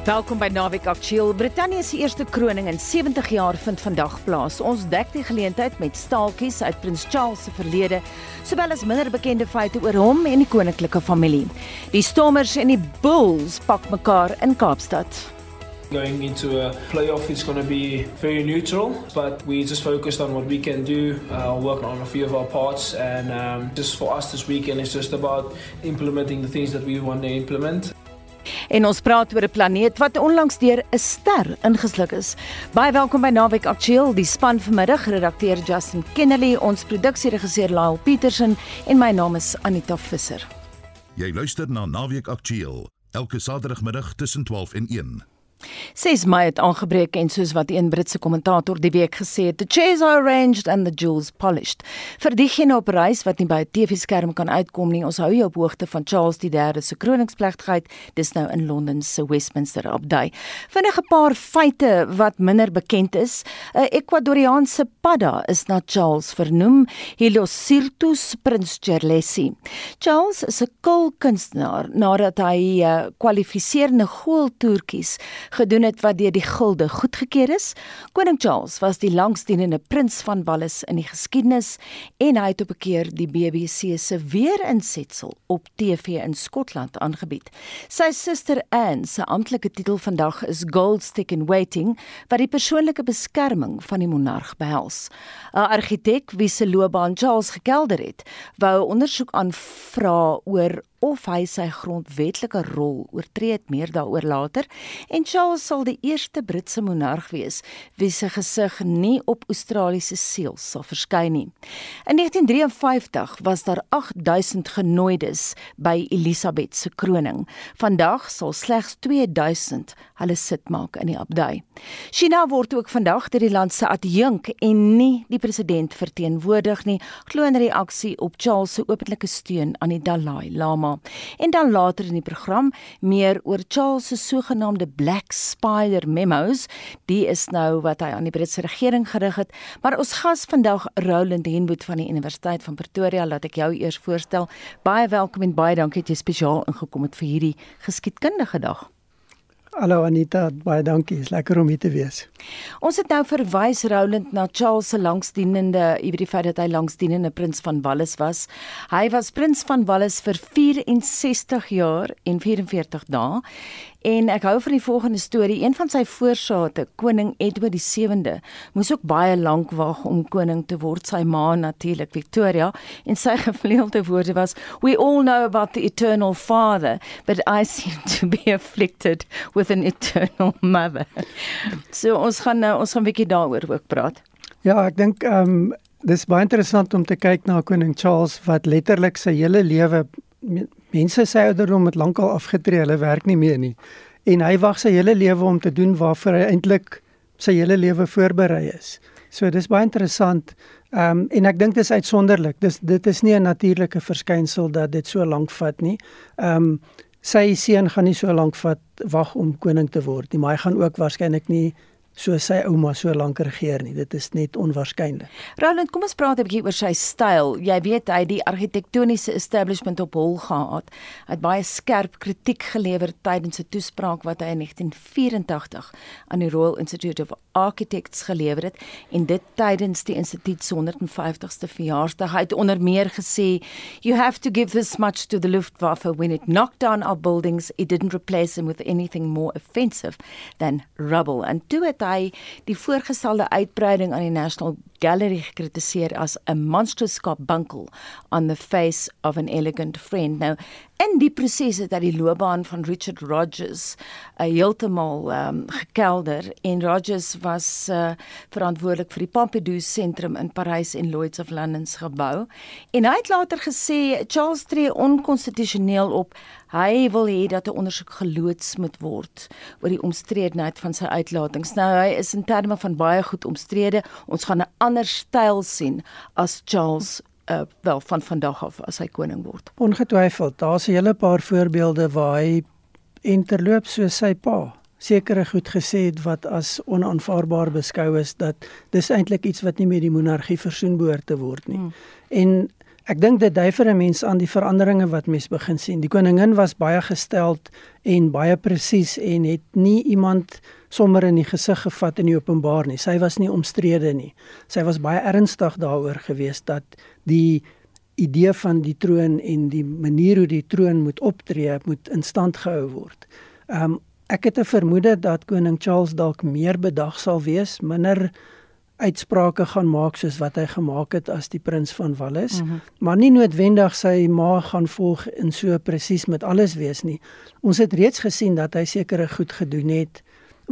Welkom by Naweek Aktueel. Brittanje se eerste kroning in 70 jaar vind vandag plaas. Ons dek die geleentheid met staaltjies uit Prins Charles se verlede, sowel as minder bekende feite oor hom en die koninklike familie. Die Stormers en die Bulls pak mekaar in Kaapstad. Going into a playoff is going to be very neutral, but we just focused on what we can do, uh, working on a few of our parts, and um, just for us this weekend, it's just about implementing the things that we want to implement. En ons praat oor 'n planeet wat onlangs deur 'n ster ingesluk is. Baie welkom by Naweek Aktueel, die span vanmiddag, redakteur Justin Kennedy, ons produksieregisseur Lyle Petersen en my naam is Anita Visser. Jy luister na Naweek Aktueel elke Saterdagmiddag tussen 12 en 1. 6 Mei het aangebreek en soos wat een Britse kommentator die week gesê het, the chairs are arranged and the jewels polished. Vir diegene op reis wat nie by 'n TV-skerm kan uitkom nie, ons hou jou op hoogte van Charles III se kroningsplegtigheid. Dis nou in Londen se Westminster Abdij. Vinnig 'n paar feite wat minder bekend is. 'n Ekwadoriaanse padda is na Charles vernoem, Hilosirtus Prins Charlesi. Charles is 'n kulkunstenaar nadat hy uh, kwalifiserende goaltoertjies gedoen het wat deur die gilde goedgekeur is. Koning Charles was die langsdienende prins van Wallis in die geskiedenis en hy het op 'n keer die BBC se weerinsetsel op TV in Skotland aangebied. Sy suster Anne se amptelike titel vandag is Gold Stick in Waiting wat die persoonlike beskerming van die monarg behels. 'n Argitek wie se loopbaan Charles gekelder het, wou ondersoek aanvra oor of hy sy grondwetlike rol oortree het meer daaroor later en Charles sal die eerste Britse monarg wees wie se gesig nie op Australiese seels sal verskyn nie. In 1953 was daar 8000 genooides by Elisabeth se kroning. Vandag sal slegs 2000 hulle sit maak in die abdij. China word ook vandag deur die land se adjunk en nie die president verteenwoordig nie, glo in reaksie op Charles se openlike steun aan die Dalai Lama. En dan later in die program meer oor Charles se sogenaamde Black Spider memos. Die is nou wat hy aan die Britse regering gerig het. Maar ons gas vandag, Roland Henwood van die Universiteit van Pretoria, laat ek jou eers voorstel. Baie welkom en baie dankie dat jy spesiaal ingekom het vir hierdie geskiedkundige dag. Hallo Anita, baie dankie. Dit is lekker om hier te wees. Ons het nou verwys Roland na Charles se langsdienende, jy weet die feit dat hy langsdienende prins van Wallis was. Hy was prins van Wallis vir 64 jaar en 44 dae En ek hou van die volgende storie. Een van sy voorsaate, koning Edward die 7de, moes ook baie lank wag om koning te word. Sy ma natuurlik Victoria en sy gevleelde woorde was: "We all know about the eternal father, but I seem to be afflicted with an eternal mother." So ons gaan nou ons gaan 'n bietjie daaroor ook praat. Ja, ek dink ehm um, dis baie interessant om te kyk na koning Charles wat letterlik sy hele lewe mense sê ouderdom het lankal afgetree, hulle werk nie meer nie. En hy wag sy hele lewe om te doen waarvoor hy eintlik sy hele lewe voorberei is. So dis baie interessant. Ehm um, en ek dink dis uitsonderlik. Dis dit is nie 'n natuurlike verskynsel dat dit so lank vat nie. Ehm um, sy seun gaan nie so lank vat wag om koning te word nie, maar hy gaan ook waarskynlik nie so sy ouma so lank regeer nie. Dit is net onwaarskynlik. Roland, kom ons praat 'n bietjie oor sy styl. Jy weet hy die argitektoniese establishment op hol gehad. Hy het baie skerp kritiek gelewer tydens 'n toespraak wat hy in 1984 aan die Royal Institute of Architects gelewer het en dit tydens die instituut se 150ste verjaarsdag. Hy het onder meer gesê, "You have to give this much to the Luftwaffe when it knocked down our buildings, it didn't replace them with anything more offensive than rubble." En toe het hy die voorgestelde uitbreiding aan die National Gallery gekritiseer as 'n monstrous carbuncle on the face of an elegant friend. Nou, in die proses het hy die loopbaan van Richard Rogers uh, heeltemal um, gekelder en Rogers was uh, verantwoordelik vir die Pompidou sentrum in Parys en Lloyd's of London se gebou. En hy het later gesê Charles tree onkonstitusioneel op. Hy wil hê dat 'n ondersoek geloods moet word oor die omstredenheid van sy uitlatings. Nou hy is in terme van baie goed omstrede. Ons gaan 'n ander styl sien as Charles uh, wel van vandag af as hy koning word. Ongetwyfeld, daar's 'n hele paar voorbeelde waar hy interloop soos sy pa sekere goed gesê het wat as onaanvaarbaar beskou is dat dis eintlik iets wat nie met die monargie versoen behoort te word nie. Hmm. En Ek dink dit dui vir 'n mens aan die veranderinge wat mens begin sien. Die koningin was baie gesteld en baie presies en het nie iemand sommer in die gesig gevat in die openbaar nie. Sy was nie omstrede nie. Sy was baie ernstig daaroor geweest dat die idee van die troon en die manier hoe die troon moet optree moet in stand gehou word. Um ek het 'n vermoede dat koning Charles dalk meer bedag sal wees, minder uitsprake gaan maak soos wat hy gemaak het as die prins van Wales, mm -hmm. maar nie noodwendig sy ma gaan volg in so presies met alles wees nie. Ons het reeds gesien dat hy sekere goed gedoen het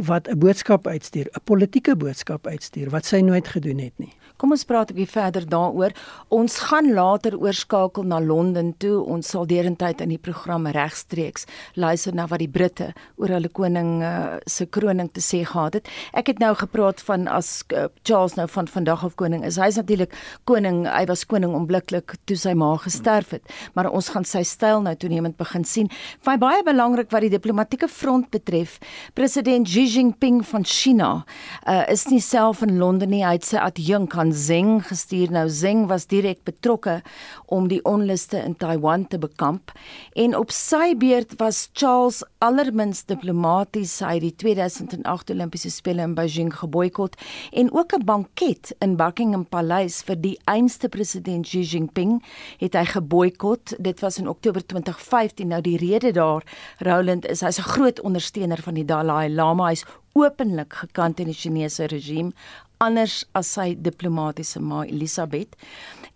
wat 'n boodskap uitstuur, 'n politieke boodskap uitstuur wat sy nooit gedoen het nie. Kom ons praat 'n bietjie verder daaroor. Ons gaan later oorskakel na Londen toe. Ons sal derentyd in die program regstreeks luister na wat die Britte oor hulle koning uh, se kroning te sê gehad het. Ek het nou gepraat van as uh, Charles nou van vandag af koning is. Hy's natuurlik koning. Hy was koning onmiddellik toe sy ma gesterf het, maar ons gaan sy styl nou toenemend begin sien. Vir baie belangrik wat die diplomatieke front betref, president Xi Jinping van China uh, is nie self in Londen nie. Hy het sy adjunk aan Zeng gestuur. Nou Zeng was direk betrokke om die onluste in Taiwan te bekamp en op sy beurt was Charles allermins diplomaties hy die 2008 Olimpiese spele in Beijing geboikot en ook 'n banket in Buckingham Paleis vir die einste president Xi Jinping het hy geboikot. Dit was in Oktober 2015. Nou die rede daar, Roland, is hy's 'n groot ondersteuner van die Dalai Lama. Hy's openlik gekant in die Chinese regime anders as sy diplomatisiese ma Elisabeth.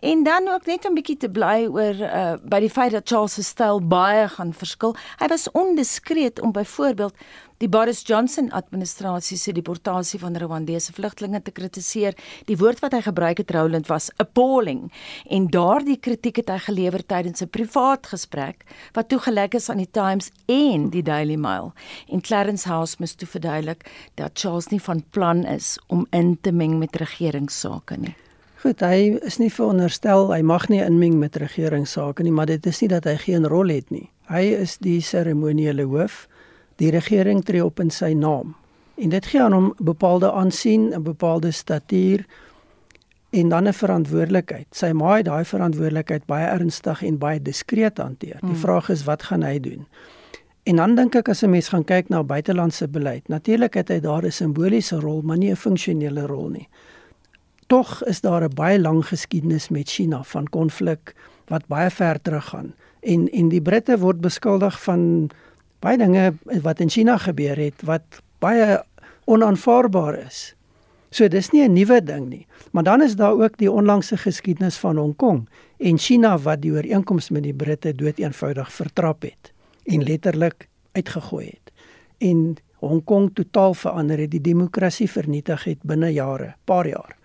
En dan ook net 'n bietjie te bly oor uh, by die feit dat Charles se styl baie gaan verskil. Hy was ondiskreet om byvoorbeeld die Boris Johnson administrasie se deportasie van Rwandese vlugtelinge te kritiseer. Die woord wat hy gebruik het Roland was appalling en daardie kritiek het hy gelewer tydens 'n privaat gesprek wat toegelek is aan die Times en die Daily Mail. En Clarence House moes toe verduidelik dat Charles nie van plan is om in te meng met regeringsake nie. Goed, hy is nie veronderstel hy mag nie inmeng met regeringsake nie, maar dit is nie dat hy geen rol het nie. Hy is die seremoniele hoof Die regering tree op in sy naam. En dit gee aan hom bepaalde aansien, 'n bepaalde statuur en dan 'n verantwoordelikheid. Sy ma het daai verantwoordelikheid baie ernstig en baie diskreet hanteer. Die hmm. vraag is wat gaan hy doen? En dan dink ek as 'n mens gaan kyk na buitelandse beleid, natuurlik het hy daar 'n simboliese rol, maar nie 'n funksionele rol nie. Tog is daar 'n baie lang geskiedenis met China van konflik wat baie ver teruggaan. En en die Britte word beskuldig van baie dinge wat in China gebeur het wat baie onaanvaarbaar is. So dis nie 'n nuwe ding nie. Maar dan is daar ook die onlangse geskiedenis van Hong Kong en China wat die ooreenkoms met die Britte doeteenvoudig vertrap het en letterlik uitgegooi het. En Hong Kong totaal verander het, die demokrasie vernietig het binne jare, paar jaar.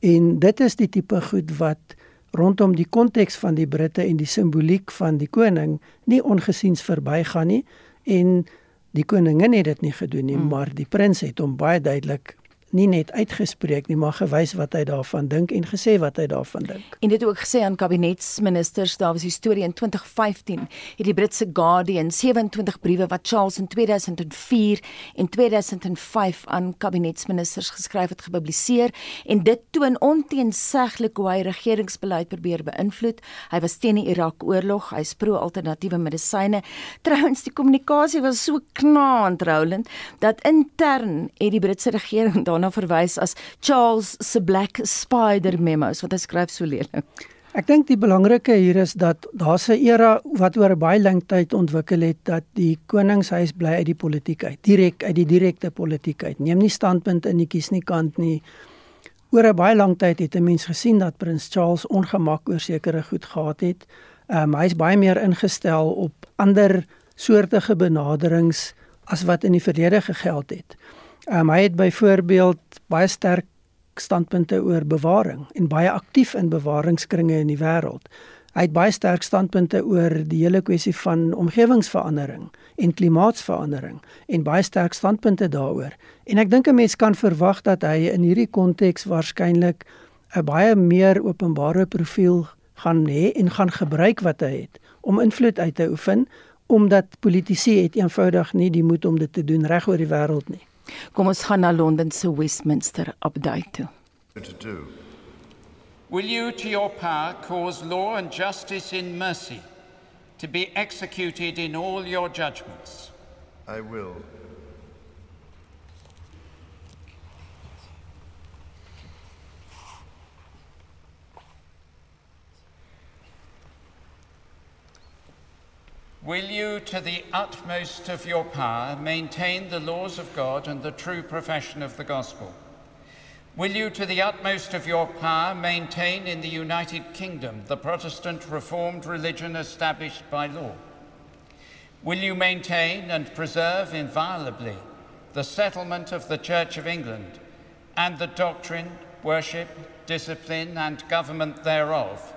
En dit is die tipe goed wat rondom die konteks van die Britte en die simboliek van die koning nie ongesiens verbygaan nie en die koningin het dit nie gedoen nie hmm. maar die prins het hom baie duidelik nie net uitgespreek nie, maar gewys wat hy daarvan dink en gesê wat hy daarvan dink. En dit ook gesê aan kabinetsministers, daar was 'n storie in 2015 het die Britse Guardian 27 briewe wat Charles in 2004 en 2005 aan kabinetsministers geskryf het gepubliseer en dit toon onteenseglik hoe hy regeringsbeleid probeer beïnvloed. Hy was teen die Irak-oorlog, hy's pro-alternatiewe medisyne. Trouwens, die kommunikasie was so knaand, Roland, dat intern het die Britse regering daarna verwys as Charles se Black Spider memos wat hy skryf so lelik. Ek dink die belangrike hier is dat daar 'n era wat oor baie lang tyd ontwikkel het dat die koningshuis bly uit die politiek uit, direk uit die direkte politiek uit. Neem nie standpunt in die kies nie kant nie. Oor 'n baie lang tyd het 'n mens gesien dat prins Charles ongemak oor sekere goed gehad het. Um, hy is baie meer ingestel op ander soortige benaderings as wat in die verlede gegeld het. Um, hy het byvoorbeeld baie sterk standpunte oor bewaring en baie aktief in bewaringskringe in die wêreld. Hy het baie sterk standpunte oor die hele kwessie van omgewingsverandering en klimaatsverandering en baie sterk standpunte daaroor. En ek dink 'n mens kan verwag dat hy in hierdie konteks waarskynlik 'n baie meer openbare profiel gaan hê en gaan gebruik wat hy het om invloed uit te oefen omdat politici het eenvoudig nie die moed om dit te doen reg oor die wêreld nie. Kom ons gaan na Londen se Westminster update toe. Will you, to your power, cause law and justice in mercy to be executed in all your judgments? I will. Will you, to the utmost of your power, maintain the laws of God and the true profession of the gospel? Will you, to the utmost of your power, maintain in the United Kingdom the Protestant Reformed religion established by law? Will you maintain and preserve inviolably the settlement of the Church of England and the doctrine, worship, discipline, and government thereof,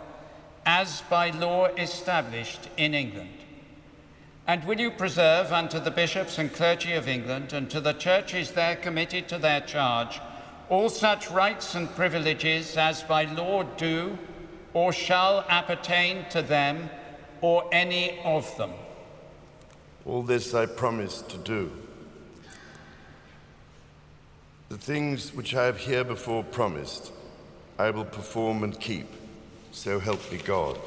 as by law established in England? And will you preserve unto the bishops and clergy of England and to the churches there committed to their charge all such rights and privileges as by law do or shall appertain to them or any of them? All this I promise to do. The things which I have here before promised, I will perform and keep. So help me God.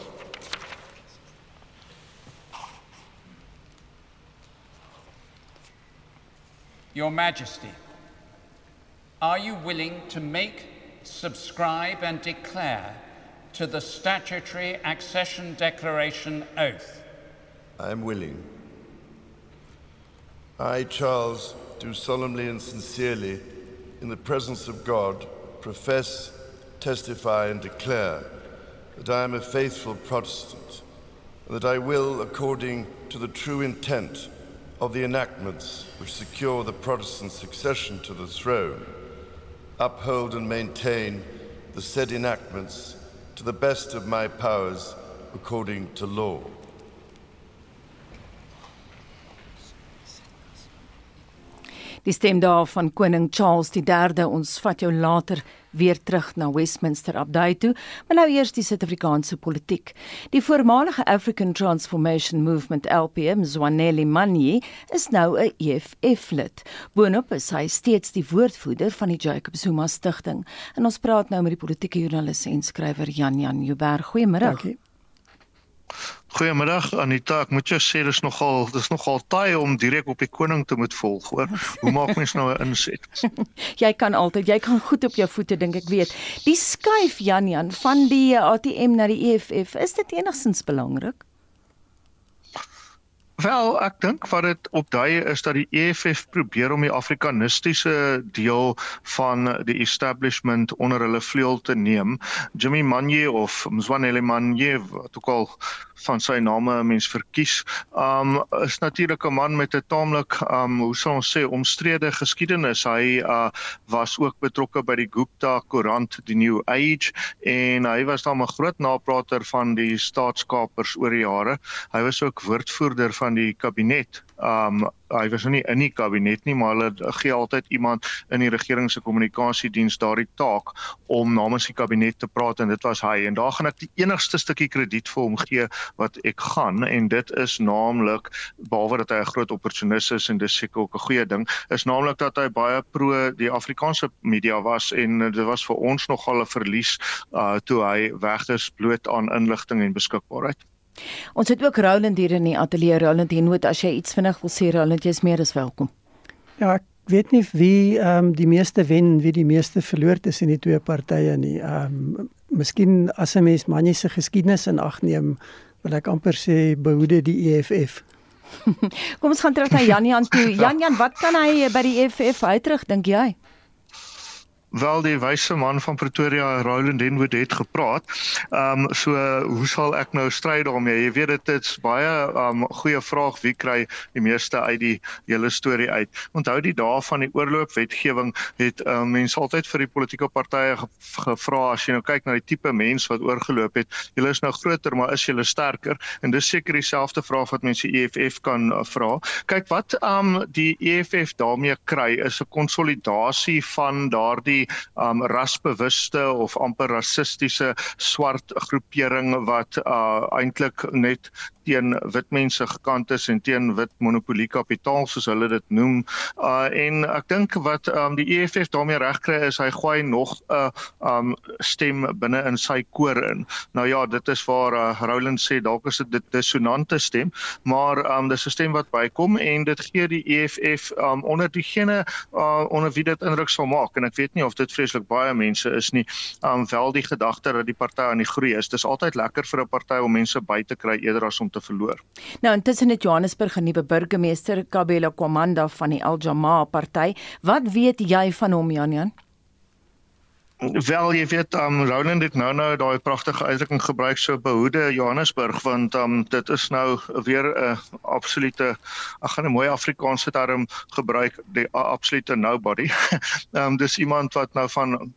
Your Majesty, are you willing to make, subscribe, and declare to the statutory accession declaration oath? I am willing. I, Charles, do solemnly and sincerely, in the presence of God, profess, testify, and declare that I am a faithful Protestant, and that I will, according to the true intent of the enactments which secure the Protestant succession to the throne, uphold and maintain the said enactments to the best of my powers according to law. Die stem daar van koning Charles III. Ons vat jou later weer terug na Westminster Abdij toe, maar nou eers die Suid-Afrikaanse politiek. Die voormalige African Transformation Movement LPM, Zwaneli Manyi, is nou 'n EFF-lid. Boonop is hy steeds die woordvoerder van die Jacob Zuma Stichting. En ons praat nou met die politieke joernalis en skrywer Jan Jan Jubber. Goeiemôre. Dankie. Goeiemiddag Anita, ek moet jou sê dis nogal dis nogal taai om direk op die koning te moet volg, hoor. Hoe maak mens nou 'n inset? jy kan altyd, jy kan goed op jou voete dink ek weet. Die skuif Jan Jan van die ATM na die EFF, is dit enigstens belangrik? Wel, ek dink wat dit opdui is dat die EFF probeer om die afrikanistiese deel van die establishment onder hulle vleuel te neem. Jimmy Manje of Mzwanele Manje, wat ook al van sy name 'n mens verkies, um is natuurlik 'n man met 'n taamlik um hoe sou ons sê omstrede geskiedenis. Hy uh was ook betrokke by die Gupta koerant die New Age en hy was dan 'n groot naprater van die staatskapers oor die jare. Hy was ook woordvoerder van van die kabinet. Um hy was nou nie in die kabinet nie, maar hulle gee altyd iemand in die regering se kommunikasiediens daardie taak om namens die kabinet te praat en dit was hy. En daar gaan ek die enigste stukkie krediet vir hom gee wat ek gaan en dit is naamlik behalwe dat hy 'n groot opportunis is en dis seker ook 'n goeie ding, is naamlik dat hy baie pro die Afrikaanse media was en dit was vir ons nogal 'n verlies uh toe hy weg is bloot aan inligting en beskikbaarheid. Ons het ook Roland hier in die ateljee. Roland, jy moet as jy iets vinnig wil sê, Roland, jy's meer as welkom. Ja, ek weet nie wie ehm um, die meeste wen, wie die meeste verloor tussen die twee partye nie. Ehm um, miskien as 'n mens Manje se geskiedenis in ag neem, wil ek amper sê behoede die EFF. Kom ons gaan terug na Jan Jan toe. Jan Jan, wat kan hy by die EFF uitrig dink jy? Wel die wyse man van Pretoria Roland Denwood het gepraat. Ehm um, so hoe sal ek nou stry daarmee? Jy weet dit is baie ehm um, goeie vraag wie kry die meeste uit die hele storie uit. Onthou die dae van die oorloopwetgewing het ehm um, mense altyd vir die politieke partye ge gevra as jy nou kyk na die tipe mens wat oorgeloop het. Julle is nou groter, maar is julle sterker? En dis seker dieselfde vraag wat mense EFF kan uh, vra. Kyk wat ehm um, die EFF daarmee kry is 'n konsolidasie van daardie hierdie um rasbewuste of amper rassistiese swart groepering wat uh eintlik net teen wit mense gekant is en teen wit monopolie kapitaal soos hulle dit noem. Uh en ek dink wat um die EFF daarmee regkry is hy gooi nog 'n uh, um stem binne in sy koor in. Nou ja, dit is waar uh, Roland sê dalk is dit 'n dissonante stem, maar um dis 'n stem wat bykom en dit gee die EFF um onder diegene uh onder wie dit indruk sal maak en ek weet nie of dit vreeslik baie mense is nie, um wel die gedagte dat die party aan die groei is. Dis altyd lekker vir 'n party om mense by te kry eerder as om te verloor. Nou intussen het Johannesburg 'n nuwe burgemeester, Kabelo Kwamanda van die Al Jamaa party. Wat weet jy van hom, Jan Jan? Wel jy weet um Roland het nou nou daai pragtige uitdrukking gebruik so behoede Johannesburg want um dit is nou weer 'n uh, absolute ek gaan 'n mooi Afrikaanse term gebruik die uh, absolute nobody. um dis iemand wat nou van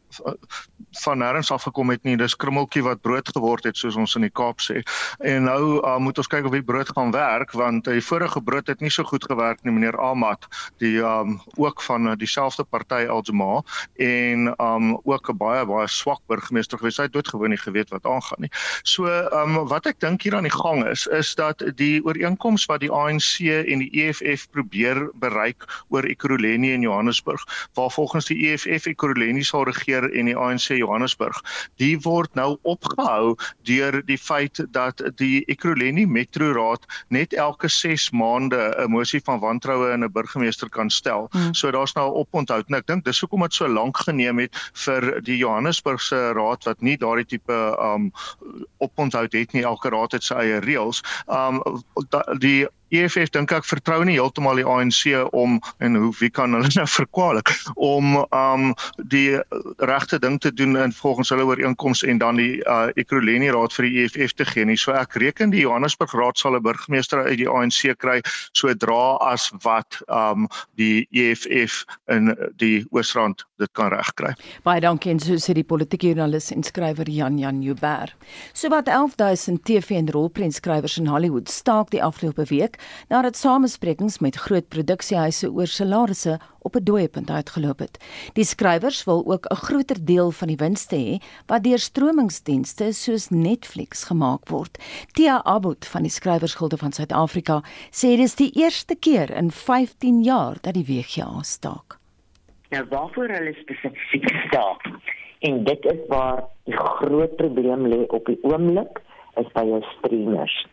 van nêrens af gekom het nie dis krummeltjie wat brood geword het soos ons in die Kaap sê. En nou uh, moet ons kyk of die brood gaan werk want die vorige brood het nie so goed gewerk nie meneer Ahmad die um ook van uh, dieselfde party Aljamaa en um ook 'n baie baie swak burgemeester gewees. Hy het doodgewoon nie geweet wat aangaan nie. So, ehm um, wat ek dink hier aan die gang is, is dat die ooreenkoms wat die ANC en die EFF probeer bereik oor Ekurhuleni in Johannesburg, waar volgens die EFF Ekurhuleni sal regeer en die ANC Johannesburg, die word nou opgehou deur die feit dat die Ekurhuleni Metro Raad net elke 6 maande 'n mosie van wantroue in 'n burgemeester kan stel. Hmm. So daar's nou 'n oponthoud en ek dink dis hoekom dit so lank geneem het vir die Johannesburgse raad wat nie daardie tipe um oponthou het nie. Elke raad het sy eie reëls. Um die EFF dink ek vertrou nie heeltemal die ANC om en hoe wie kan hulle nou verkwalik om um die regte ding te doen in volgens hulle ooreenkomste en dan die uh, Ekurhuleni raad vir die EFF te gee nie. So ek reken die Johannesburg raad sal 'n burgemeester uit die ANC kry sodra as wat um die EFF in die Oosrand dit kan regkry. Baie dankie en so sê die politieke joernalis en skrywer Jan Jan Joubert. So wat 11000 TV en rolprenskrywers in Hollywood staak die afgelope week nadat samesprekings met groot produksiehuise oor salarisse op 'n dooiepunt uitgeloop het. Die skrywers wil ook 'n groter deel van die winste hê wat deur stromingsdienste soos Netflix gemaak word. Tia Abot van die Skrywersgilde van Suid-Afrika sê dit is die eerste keer in 15 jaar dat die WGA staak. Nou waarvoor hulle spesifiek staak en dit is waar die groot probleem lê op die oomblik is by jou streamers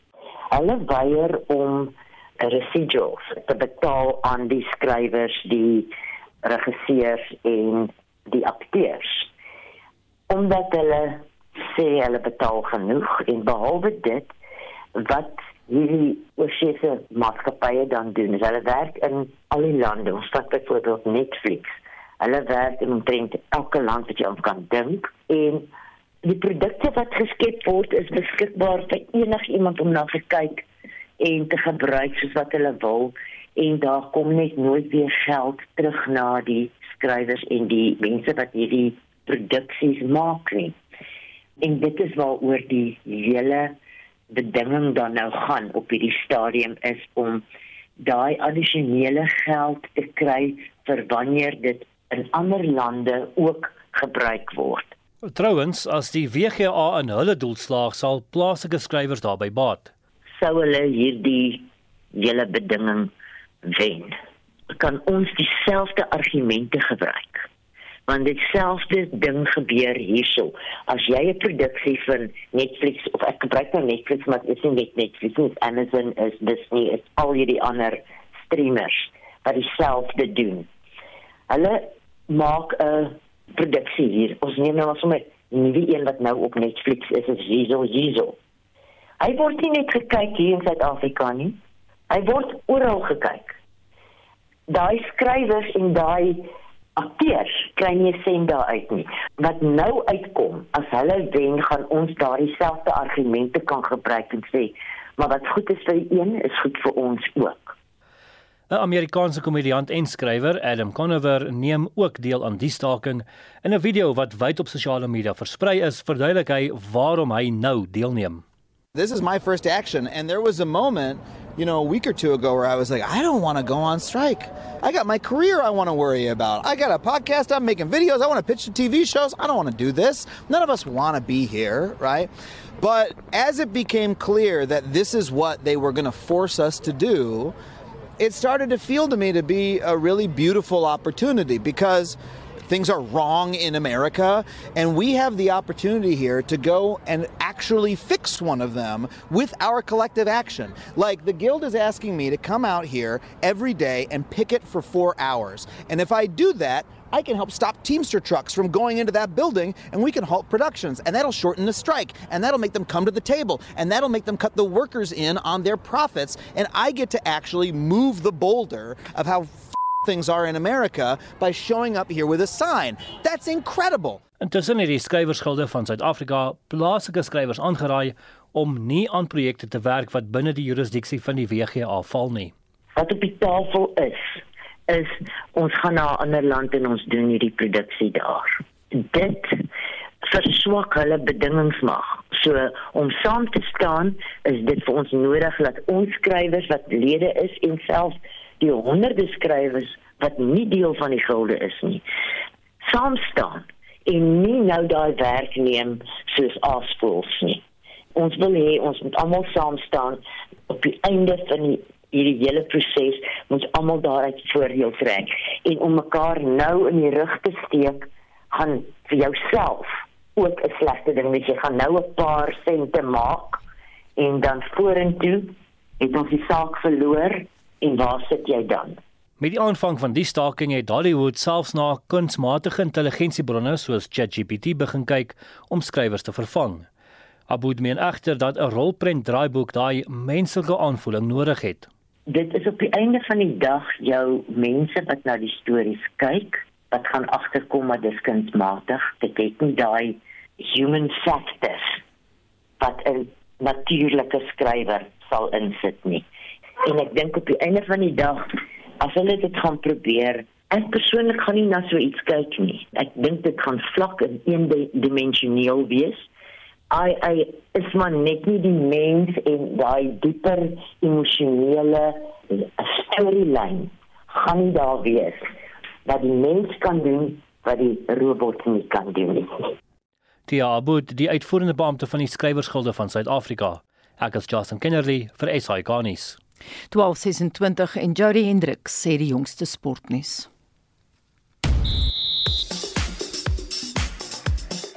hulle weier om residuals te betaal aan die skrywers, die regisseurs en die akteurs. Omdat hulle sê hulle betaal genoeg en behalwe dit wat hierdie oorseese maatskappye dan doen, is hulle werk in al die lande, ons vat byvoorbeeld Netflix. Hulle werk in omtrent elke land wat jy aan kan dink en die produkte wat geskep word is beskikbaar vir enigiemand om na te kyk en te gebruik soos wat hulle wil en daar kom net nooit weer geld terug na die skrywers en die mense wat hierdie produksies maak nie. En dit is waaroor die hele bedinging dan nou gaan op hierdie stadium is om daai addisionele geld te kry vir wanneer dit in ander lande ook gebruik word. Trouwens, as die WGA in hulle doel slaag, sal plaaslike skrywers daarbey baat. Sou hulle hierdie hele bedinging wen, kan ons dieselfde argumente gebruik. Want ditselfde ding gebeur hierso. As jy 'n produksie vir Netflix of ek gebruik nou Netflix, maar dit is nie net Netflix nie, Amazon is Disney, is al hierdie ander streamers wat dieselfde doen. Hulle maak 'n produksie hier. Ons neem nou sommer die een wat nou op Netflix is, is Jizo Jizo. Hy word nie net gekyk hier in Suid-Afrika nie. Hy word oral gekyk. Daai skrywers en daai akteurs kry nie sien daar uit nie. Wat nou uitkom, as hulle wen, gaan ons daardie selfde argumente kan gebruik en sê, maar wat goed is vir die een, is goed vir ons ook. 'n Amerikaanse komediant en skrywer, Adam Conover, neem ook deel aan die staking. In 'n video wat wyd op sosiale media versprei is, verduidelik hy waarom hy nou deelneem. This is my first action and there was a moment you know, a week or two ago where I was like, I don't want to go on strike. I got my career I want to worry about. I got a podcast, I'm making videos, I want to pitch to TV shows. I don't want to do this. None of us want to be here, right? But as it became clear that this is what they were going to force us to do, it started to feel to me to be a really beautiful opportunity because things are wrong in America, and we have the opportunity here to go and actually fix one of them with our collective action. Like the Guild is asking me to come out here every day and picket for four hours. And if I do that, I can help stop Teamster trucks from going into that building and we can halt productions and that'll shorten the strike and that'll make them come to the table and that'll make them cut the workers in on their profits and I get to actually move the boulder of how things are in America by showing up here with a sign. That's incredible. Intussen het die skrywersgilde van Suid-Afrika plaaslike skrywers aangeraai om nie aan projekte te werk wat binne die jurisdiksie van die WGA val nie. Wat op die tafel is, is ons gaan na 'n ander land en ons doen hierdie produksie daar. Dit verswak hulle bedingingsmag. So om saam te staan is dit vir ons nodig dat ons skrywers wat lede is en selfs die honderde skrywers wat nie deel van die gilde is nie saam staan en nie nou daai werk neem soos afspools nie ons wil hê ons moet almal saam staan op die einde van die hierdie hele proses moet almal daaruit voordeel trek en om mekaar nou in die rug te steek gaan vir jouself ook 'n slegte ding weet jy gaan nou 'n paar sente maak en dan vorentoe het ons die saak verloor en waar sit jy dan? Met die aanvang van die staking het Hollywood selfs na kunsmatige intelligensiebronne soos ChatGPT begin kyk om skrywers te vervang. Aboud meen egter dat 'n rolprent draaiboek daai menslike aanvoeling nodig het. Dit is op die einde van die dag jou mense wat na die stories kyk, wat gaan agterkom dat dit kunsmatig, dit het nie daai human factors wat 'n natuurlike skrywer sal insit nie. En ek dink op die einde van die dag as hulle dit gaan probeer ek persoonlik gaan nie na so iets kyk nie. Ek dink dit gaan vlak en eendimensioneel wees ai ai is maar net nie die mens en daai dieper emosionele storyline gaan nie daar wees dat die mens kan doen wat die robot nie kan doen nie Tia Abud, die uitvoerende beampte van die skrywersgilde van Suid-Afrika. Ek is Justin Kennerly vir SI Garnis. 1226 en Jody Hendricks sê die jongste sportnuus.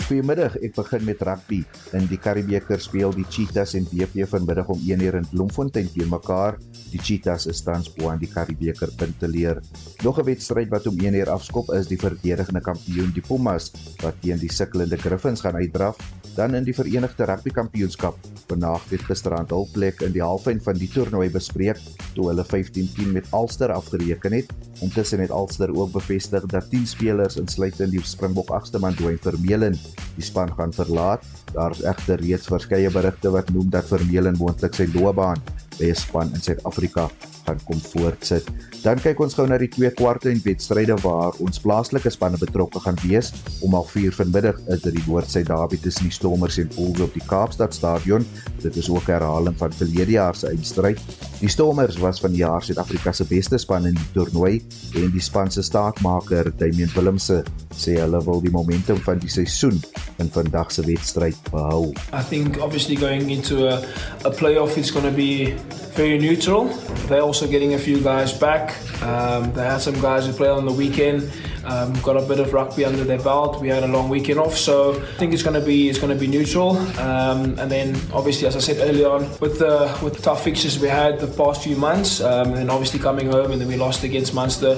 Goeiemiddag, ek begin met rugby. In die Karibebeker speel die Cheetahs en BP vanmiddag om 1:00 in Bloemfontein teen mekaar. Die Cheetahs is tans bo aan die Karibebeker punte leer. Nog 'n wedstryd wat om 1:00 afskop is die verdedigende kampioen die Pumas wat teen die sukkelende Griffins gaan uitdraf. Dan in die Verenigde Rugby Kampioenskap. Vanaand het gisterand hul plek in die halfyn van die toernooi bespreek toe hulle 15-10 met Ulster afgereken het. Intussen het Ulster ook bevestig dat 10 spelers insluitend die Springbok agste man Dwayne Vermeulen die span gaan verlaat. Daar is egter reeds verskeie berigte wat noem dat Vermeulen moontlik sy loopbaan by 'n span in Suid-Afrika gaan kom voortsit. Dan kyk ons gou na die twee kwarte en wedstryde waar ons plaaslike spanne betrokke gaan wees. Om 04:00 vanmiddag is dit die Noord-Suid Derby tussen die Stormers en Bulls op die Kaapstad Stadion. Dit is ook 'n herhaling van verlede jaar se eindstryd. Die Stormers was van die jaar Suid-Afrika se beste span in die toernooi en die span se staatmaker, Damian Willemse, sê hulle wil die momentum van die seisoen in vandag se wedstryd behou. I think obviously going into a a playoff it's going to be very neutral. They're also getting a few guys back. Um, they had some guys who played on the weekend. Um, got a bit of rugby under their belt. We had a long weekend off, so I think it's going to be it's going to be neutral. Um, and then obviously, as I said earlier on, with the with the tough fixtures we had the past few months, um, and obviously coming home and then we lost against Munster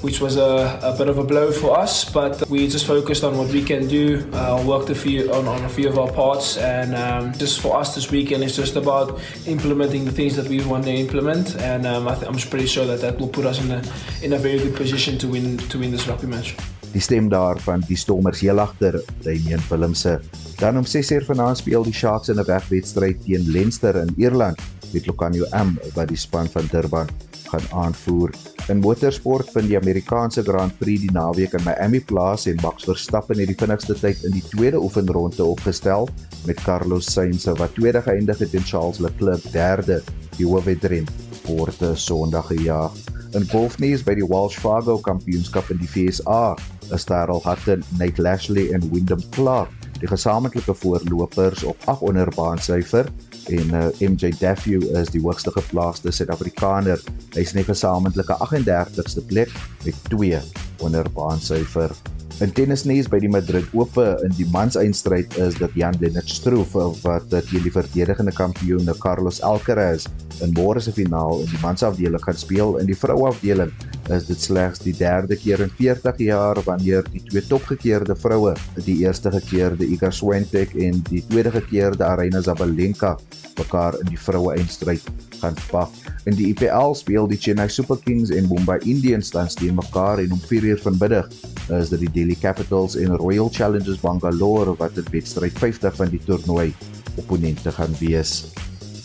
which was a, a, bit of a blow for us. But we just focused on what we can do, uh, worked a few on, on a few of our parts, and um, just for us this weekend, it's just about implementing the things that we want to implement. And um, I am pretty sure that that will put us in a in a very good position to win to win this rugby match. Die stem daarvan die Stormers heel agter Damian Willemse. Dan om 6:00 vanaand speel die Sharks in 'n wegwedstryd teen Leinster in Ierland met Lokanyo M wat die span van Durban gaan aanvoer. In motorsport vind die Amerikaanse Grand Prix die naweek in Miami plaas en Max Verstappen het die vinnigste tyd in die tweede oefenronde opgestel met Carlos Sainz wat tweede geëindig het en Charles Leclerc derde. Die hoofwedren word Sondag gejaag. In golfnuus by die Welsh Fargo Kampioenskap in die VSA is Darrell Hutton, Nate Lashley en Wyndham Clark die gesamentlike voorlopers op 8 onder baansyfer en uh, eh, MJ Daffy is die hoogste geplaaste Suid-Afrikaner. Hy is net gesamentlike 38ste plek met 2 onder baansyfer. In tennisnuus by die Madrid Ope in die manseindstryd is dit Jan-Lennard Struff wat teen die verdedigende kampioen Carlos Alcaraz in môre se finaal in die mansafdeling gaan speel. In die vroueafdeling is dit slegs die derde keer in 40 jaar wanneer die twee topgekeerde vroue, die eerste gekeerde Iga Swiatek en die tweede gekeerde Aryna Sabalenka, mekaar in die vroue eindstryd gaan pak. In die IPL speel die Chennai Super Kings en Mumbai Indians dan teen mekaar en om 4uur vanmiddag is dit die Delhi Capitals en Royal Challengers Bangalore wat in wedstryd 50 van die toernooi opponente gaan wees.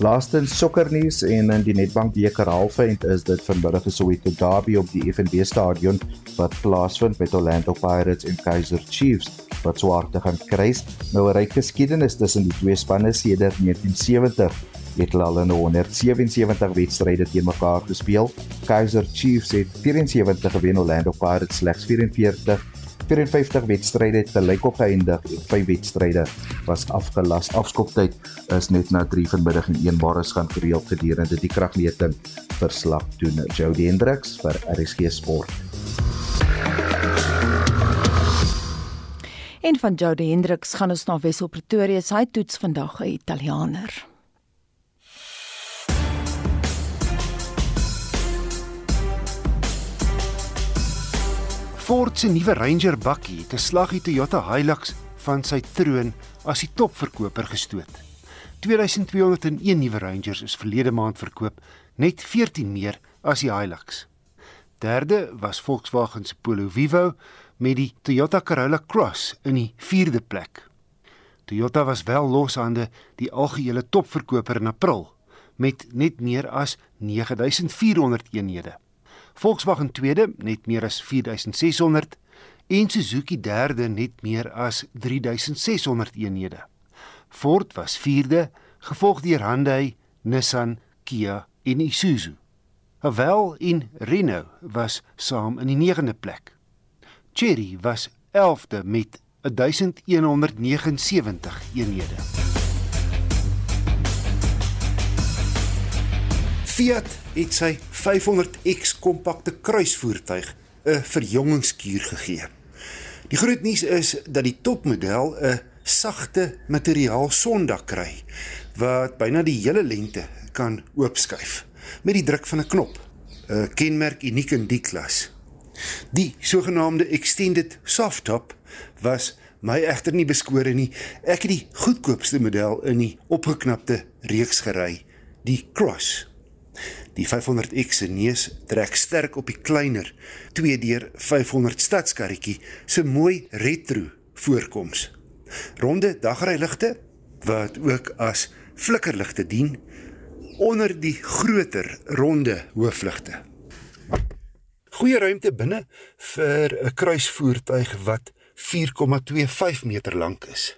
Laastens sokkernuus en in die Nedbank beker halfeind is dit vanmiddag se Soweto Derby op die FNB stadion wat plaasvind met Orlando Pirates en Kaizer Chiefs wat swaar te gaan kruis. Nou 'n ryk geskiedenis tussen die twee spanne sedert 1970 het hulle al in 177 wedstryde teen mekaar gespeel. Kaizer Chiefs het 74 gewen, Orlando Pirates slegs 44. 54 wedstryde het gelyk op geëindig en 5 wedstryde was afgelas. Afskoptyd is net na 3 vanmiddag en 1 môre gaan gereeld gedurende die kragmeting verslag doen. Jody Hendricks vir RSG Sport. En van Jody Hendricks gaan ons na Wessel Pretoria. Hy toets vandag 'n Italianer. Ford se nuwe Ranger bakkie het 'n slaggie Toyota Hilux van sy troon as die topverkoper gestoot. 2201 nuwe Rangers is verlede maand verkoop, net 14 meer as die Hilux. Derde was Volkswagen se Polo Vivo met die Toyota Corolla Cross in die 4de plek. Toyota was wel loshande die algehele topverkoper in April met net meer as 9400 eenhede. Volkswagen tweede net meer as 4600 en Suzuki derde net meer as 3600 eenhede. Ford was vierde, gevolg deur Hyundai, Nissan, Kia en Isuzu. Haval en Renault was saam in die 9de plek. Chery was 11de met 1179 eenhede. Fiat het sy 500X kompakte kruisvoertuig 'n verjongingskuur gegee. Die groot nuus is dat die topmodel 'n sagte materiaal sondak kry wat byna die hele lengte kan oopskuif met die druk van 'n knop. 'n Kenmerk uniek in die klas. Die sogenaamde extended softtop was my egter nie beskore nie. Ek het die goedkoopste model in die opgeknapte reeks gery, die Cross Die 500X se neus trek sterk op die kleiner 2deur 500 stadskarretjie se mooi retro voorkoms. Ronde dagryligte wat ook as flikkerligte dien onder die groter ronde hoofligte. Goeie ruimte binne vir 'n kruisvoertuig wat 4,25 meter lank is.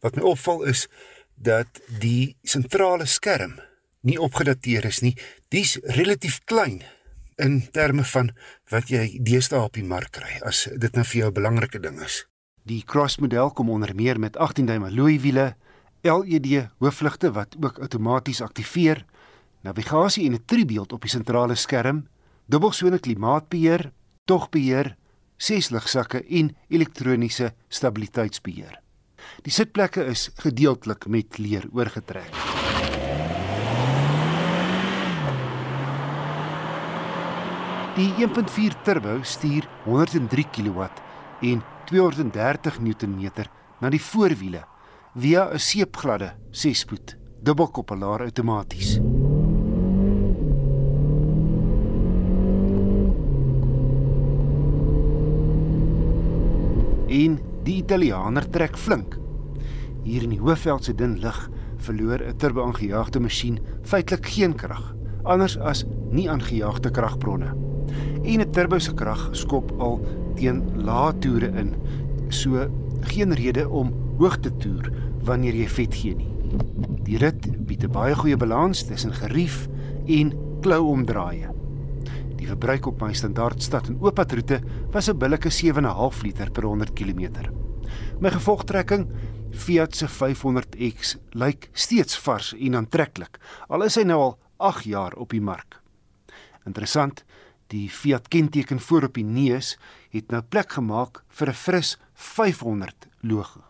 Wat my opval is dat die sentrale skerm nie opgedateer is nie. Dis relatief klein in terme van wat jy deesdae op die mark kry as dit nou vir jou 'n belangrike ding is. Die Cross model kom onder meer met 18 duim alloy wiele, LED hoofligte wat ook outomaties aktiveer, navigasie en 'n tribeeld op die sentrale skerm, dubbelsone klimaatbeheer, togbeheer, ses ligsakke en elektroniese stabiliteitsbeheer. Die sitplekke is gedeeltelik met leer oorgetrek. Die 1.4 turbo stuur 103 kW en 230 Nm na die voorwiele via 'n seepgladde 6-spoed dubbelkoppelaar outomaties. En die Italianer trek flink. Hier in die Hoofveld se dun lug verloor 'n turbo-aangejaagde masjien feitelik geen krag, anders as nie aangejaagde kragbronne en 'n turbo se krag skop al teen lae toere in. So geen rede om hoog te toer wanneer jy vet gee nie. Die rit bied 'n baie goeie balans tussen gerief en klouomdraaie. Die verbruik op my standaardstad en ooppadroete was 'n billike 7.5 liter per 100 km. My gevolgtrekking Fiat se 500X lyk steeds vars en aantreklik, al is hy nou al 8 jaar op die mark. Interessant, die Fiat kenteken voor op die neus het nou plek gemaak vir 'n fris 500 logo.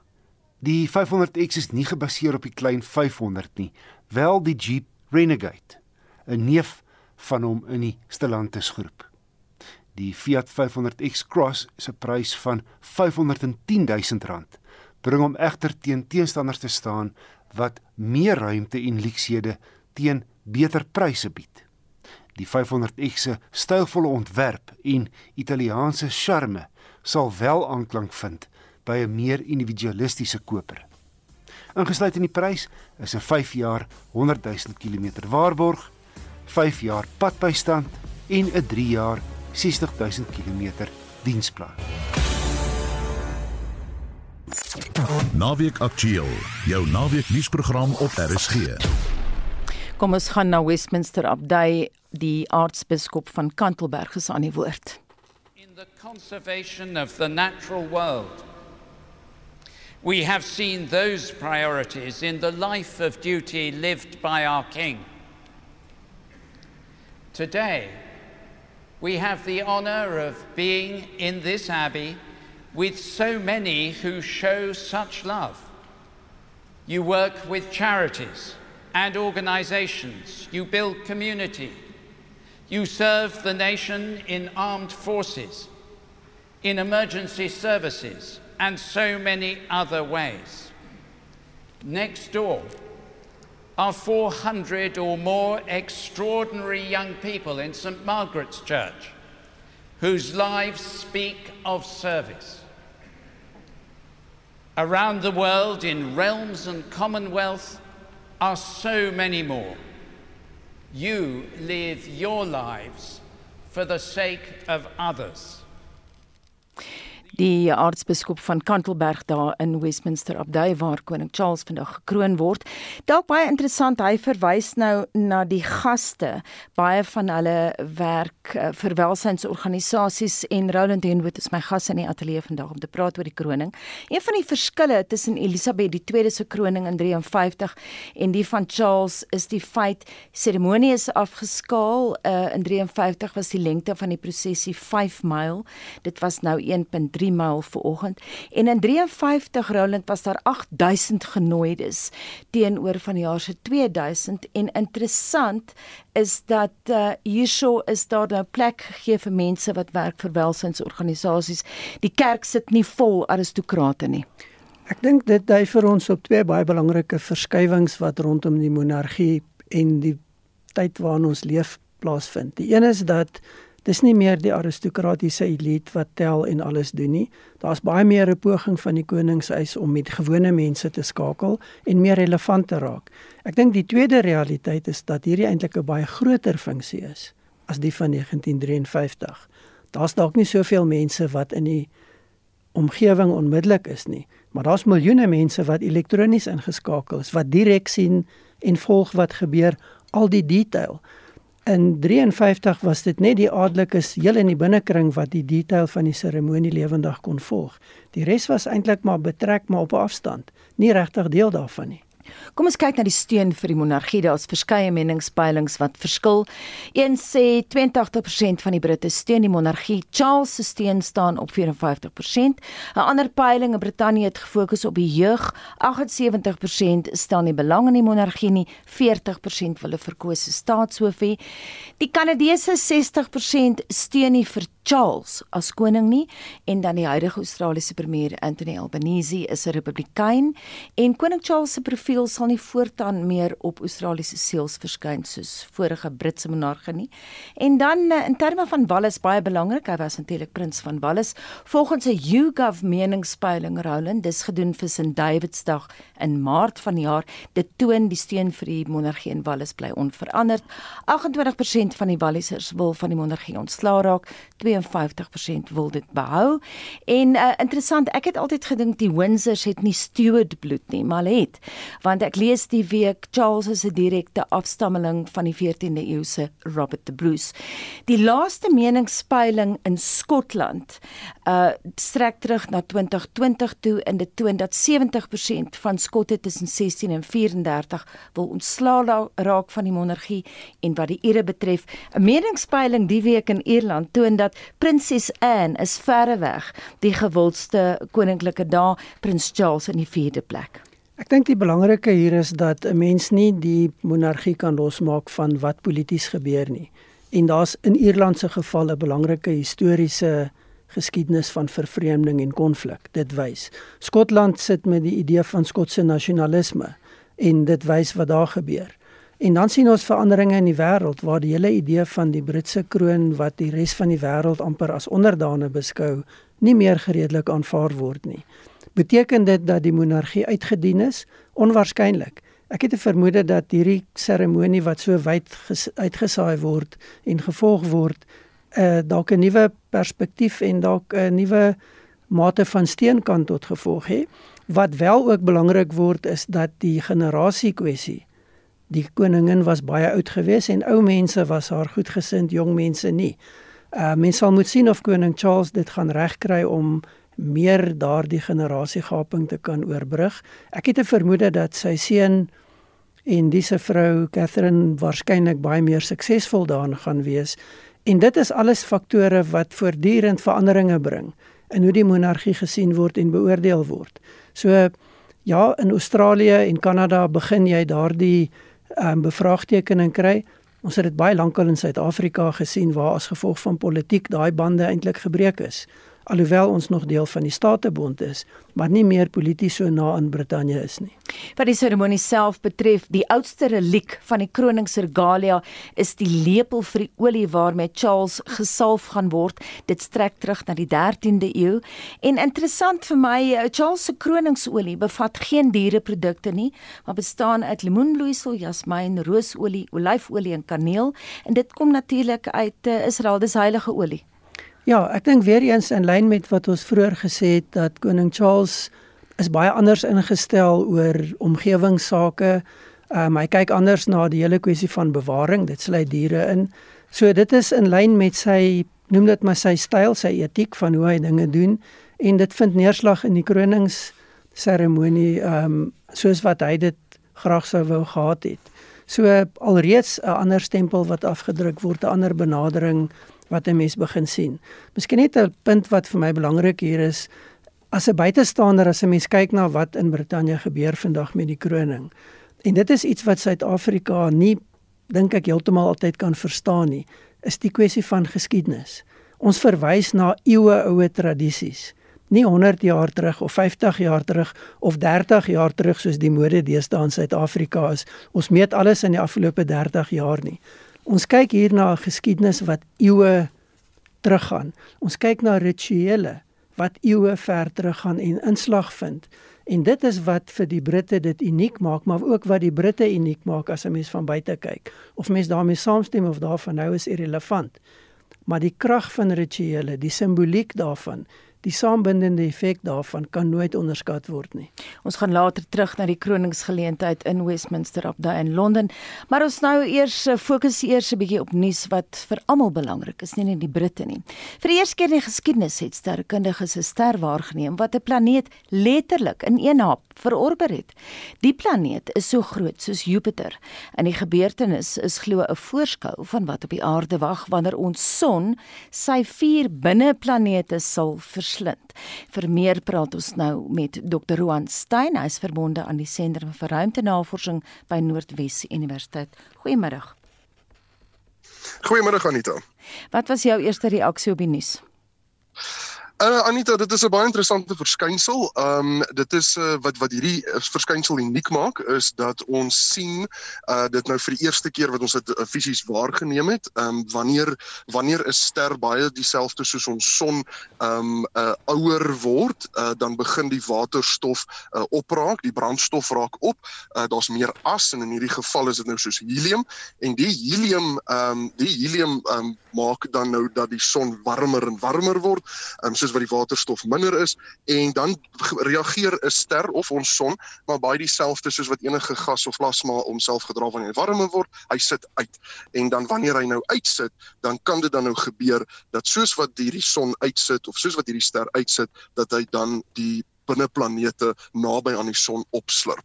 Die 500X is nie gebaseer op die klein 500 nie, wel die Jeep Renegade, 'n neef van hom in die Stellantis groep. Die Fiat 500X Cross se prys van R510 000 bring hom egter teen teenstanders te staan wat meer ruimte en luksede teen beter pryse bied. Die 500X se stylvolle ontwerp en Italiaanse charme sal wel aanklank vind by 'n meer individualistiese koper. Ingesluit in die prys is 'n 5 jaar 100 000 km waarborg, 5 jaar padbystand en 'n 3 jaar 60 000 km diensplan. Naweek Aktueel, jou naweek nuusprogram op RSG. Kom ons gaan na Westminster Abdij, die aartsbiskop van Kantelberg is aan die woord. In the conservation of the natural world. We have seen those priorities in the life of duty lived by our king. Today, we have the honor of being in this abbey with so many who show such love. You work with charities and organizations, you build community, you serve the nation in armed forces, in emergency services, and so many other ways. Next door are 400 or more extraordinary young people in St. Margaret's Church whose lives speak of service around the world in realms and commonwealth are so many more. You live your lives for the sake of others. Die aartsbiskop van Kantelberg daar in Westminster Abdij waar koning Charles vandag gekroon word. Dalk baie interessant, hy verwys nou na die gaste. Baie van hulle werk uh, vir welsynsorganisasies en Roland Henwood is my gas in die ateljee vandag om te praat oor die kroning. Een van die verskille tussen Elisabeth II se kroning in 53 en die van Charles is die feit seremonie is afgeskaal. Uh, in 53 was die lengte van die prosesie 5 myl. Dit was nou 1.3 3 myl vanoggend. En in 53 Roland was daar 8000 genooides teenoor van die jaar se 2000 en interessant is dat uh, hierso is daar nou plek gegee vir mense wat werk vir welsynsorganisasies die kerk sit nie vol aristokrate nie. Ek dink dit dui vir ons op twee baie belangrike verskywings wat rondom die monargie en die tyd waarin ons leef plaasvind. Die een is dat Dis nie meer die aristokratiese elite wat tel en alles doen nie. Daar's baie meer 'n poging van die koningshuis om met gewone mense te skakel en meer relevant te raak. Ek dink die tweede realiteit is dat hierdie eintlik 'n baie groter funksie is as die van 1953. Daar's dalk nie soveel mense wat in die omgewing onmiddellik is nie, maar daar's miljoene mense wat elektronies ingeskakel is, wat direk sien en volg wat gebeur, al die detail. In 53 was dit net die adellikes heel in die binnekring wat die detail van die seremonie lewendig kon volg. Die res was eintlik maar betrek maar op 'n afstand, nie regtig deel daarvan nie. Kom ons kyk na die steun vir die monargie. Daar's verskeie meningspeilings wat verskil. Een sê 82% van die Britte steun die monargie. Charles se steun staan op 54%. 'n Ander peiling in Brittanje het gefokus op die jeug. 78% stel nie belang in die monargie nie. 40% wil 'n verkose staatshoof hê. Die Kanadese 60% steun vir Charles as koning nie en dan die huidige Australiese premier Anthony Albanese is 'n republikein en koning Charles se profiel sal nie voortaan meer op Australiese seels verskyn soos vorige Britse monarge nie. En dan eh, in terme van Wallis baie belangrik, hy was natuurlik prins van Wallis. Volgens 'n YouGov meningspeiling Roland, dis gedoen vir St Davidsdag in Maart van die jaar, dit toon die steun vir die monargie in Wallis bly onveranderd. 28% van die Wallisers wil van die monargie ontslaa raak. 52% wil dit behou. En uh, interessant, ek het altyd gedink die Windsors het nie Stuart bloed nie, maar het. Want ek lees die week Charles is 'n direkte afstammeling van die 14de eeu se Robert the Bruce. Die laaste meningspeiling in Skotland uh strek terug na 2020 toe in dit toon dat 70% van skotte tussen 16 en 34 wil ontslaa raak van die monargie en wat die Ire betref, 'n meningspeiling die week in Ierland toon dat prinses Anne is verreweg die gewildste koninklike da, prins Charles in die 4de plek. Ek dink die belangrike hier is dat 'n mens nie die monargie kan losmaak van wat polities gebeur nie. En daar's in Ierland se geval 'n belangrike historiese geskiedenis van vervreemding en konflik. Dit wys. Skotland sit met die idee van Skotse nasionalisme en dit wys wat daar gebeur. En dan sien ons veranderinge in die wêreld waar die hele idee van die Britse kroon wat die res van die wêreld amper as onderdane beskou, nie meer gereedelik aanvaar word nie. Beteken dit dat die monargie uitgedien is? Onwaarskynlik. Ek het 'n vermoede dat hierdie seremonie wat so wyd uitgesaai word en gevolg word, uh dalk 'n nuwe perspektief en dalk 'n nuwe mate van steun kan tot gevolg hê. Wat wel ook belangrik word is dat die generasie kwessie die koningin was baie oud geweest en ou mense was haar goedgesind, jong mense nie. Uh mense sal moet sien of koning Charles dit gaan regkry om meer daardie generasiegaping te kan oorbrug. Ek het 'n vermoede dat sy seun en disse vrou Catherine waarskynlik baie meer suksesvol daarin gaan wees En dit is alles faktore wat voortdurend veranderinge bring in hoe die monargie gesien word en beoordeel word. So ja, in Australië en Kanada begin jy daardie um, bevraagtekening kry. Ons het dit baie lankal in Suid-Afrika gesien waar as gevolg van politiek daai bande eintlik gebreek is alhoewel ons nog deel van die Statebond is, maar nie meer polities so na aan Brittanje is nie. Wat die seremonie self betref, die oudste reliek van die koningsregalia is die lepel vir die olie waarmee Charles gesalf gaan word. Dit strek terug na die 13de eeu en interessant vir my, eh, Charles se koningsolie bevat geen diereprodukte nie, maar bestaan uit lemoenbloeisel, jasmiin, roosolie, olyfolie en kaneel en dit kom natuurlik uit uh, Israel, dis heilige olie. Ja, ek dink weer eens in lyn met wat ons vroeër gesê het dat koning Charles is baie anders ingestel oor omgewingsake. Um, hy kyk anders na die hele kwessie van bewaring, dit sluit diere in. So dit is in lyn met sy noem dit maar sy styl, sy etiek van hoe hy dinge doen en dit vind neerslag in die kronings seremonie ehm um, soos wat hy dit graag sou wou gehad het. So alreeds 'n ander stempel wat afgedruk word, 'n ander benadering wat 'n mens begin sien. Miskien net 'n punt wat vir my belangrik hier is as 'n buitestander as 'n mens kyk na wat in Brittanje gebeur vandag met die kroning. En dit is iets wat Suid-Afrika nie dink ek heeltemal altyd kan verstaan nie, is die kwessie van geskiedenis. Ons verwys na eeue oue tradisies. Nie 100 jaar terug of 50 jaar terug of 30 jaar terug soos die mode deesdae in Suid-Afrika is. Ons meet alles in die afgelope 30 jaar nie. Ons kyk hier na 'n geskiedenis wat eeue teruggaan. Ons kyk na rituele wat eeue ver teruggaan en inslag vind. En dit is wat vir die Britte dit uniek maak, maar ook wat die Britte uniek maak as 'n mens van buite kyk. Of mens daarmee saamstem of daarvan nou is irrelevant. Maar die krag van rituele, die simboliek daarvan, die saambindende effek daarvan kan nooit onderskat word nie. Ons gaan later terug na die kroningsgeleentheid in Westminster op daai in Londen, maar ons nou eers eh, fokus eers 'n bietjie op nuus wat vir almal belangrik is, nie net die Britte nie. Vir die eerste keer in die geskiedenis het sterrekundiges 'n ster waargeneem wat 'n planeet letterlik in een hap verorber het. Die planeet is so groot soos Jupiter en die gebeurtenis is glo 'n voorskou van wat op die aarde wag wanneer ons son sy vier binneplanete sal verslind. Vir meer praat ons nou met Dr. Roan Stein, hy is verbonde aan die Sentrum vir Ruimtenavorsing by Noordwes Universiteit. Goeiemôre. Goeiemôre Anita. Wat was jou eerste reaksie op die nuus? Uh Anita, dit is 'n baie interessante verskynsel. Um dit is uh, wat wat hierdie uh, verskynsel uniek maak is dat ons sien uh dit nou vir die eerste keer wat ons dit uh, fisies waargeneem het. Um wanneer wanneer 'n ster baie dieselfde soos ons son um uh ouer word, uh dan begin die waterstof uh opraak, die brandstof raak op. Uh daar's meer as en in hierdie geval is dit nou soos helium en die helium um die helium um maak dan nou dat die son warmer en warmer word. Um soos wat die waterstof minder is en dan reageer 'n ster of ons son maar baie dieselfde soos wat enige gas of plasma homself gedra wanneer hy warmer word, hy sit uit. En dan wanneer hy nou uitsit, dan kan dit dan nou gebeur dat soos wat hierdie son uitsit of soos wat hierdie ster uitsit, dat hy dan die binneplanete naby aan die son opslurp.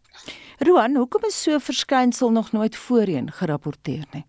Roan, hoekom is so 'n verskynsel nog nooit voorheen gerapporteer nie?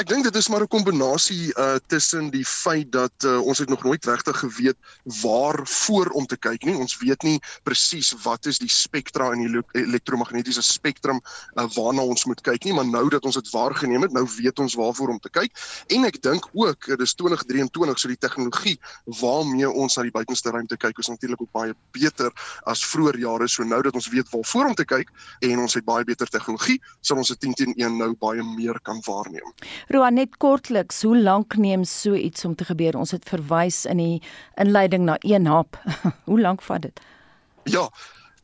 Ek dink dit is maar 'n kombinasie uh tussen die feit dat uh, ons het nog nooit regtig geweet waar voor om te kyk nie. Ons weet nie presies wat is die spektra in die elektromagnetiese spektrum uh, waarna ons moet kyk nie, maar nou dat ons dit waargeneem het, nou weet ons waarvoor om te kyk. En ek dink ook dit is 2023 so die tegnologie waarmee ons na die buitenste ruimte kyk is natuurlik ook baie beter as vroeër jare. So nou dat ons weet waarvoor om te kyk en ons het baie beter tegnologie, sal ons dit 10 teen 1 nou baie meer kan waarneem. Roan net kortliks, hoe lank neem so iets om te gebeur? Ons het verwys in die inleiding na een hap. hoe lank vat dit? Ja,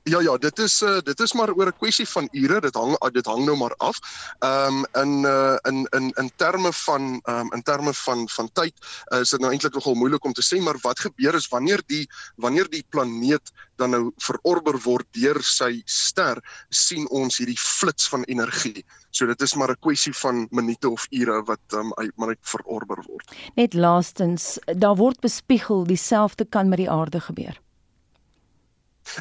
Ja ja, dit is uh, dit is maar oor 'n kwessie van ure. Dit hang dit hang nou maar af. Ehm um, in uh, in in in terme van ehm um, in terme van van tyd uh, is dit nou eintlik nogal moeilik om te sê, maar wat gebeur is wanneer die wanneer die planeet dan nou verorber word deur sy ster, sien ons hierdie flits van energie. So dit is maar 'n kwessie van minute of ure wat ehm um, maar net verorber word. Net laastens, daar word bespiegel dieselfde kan met die aarde gebeur.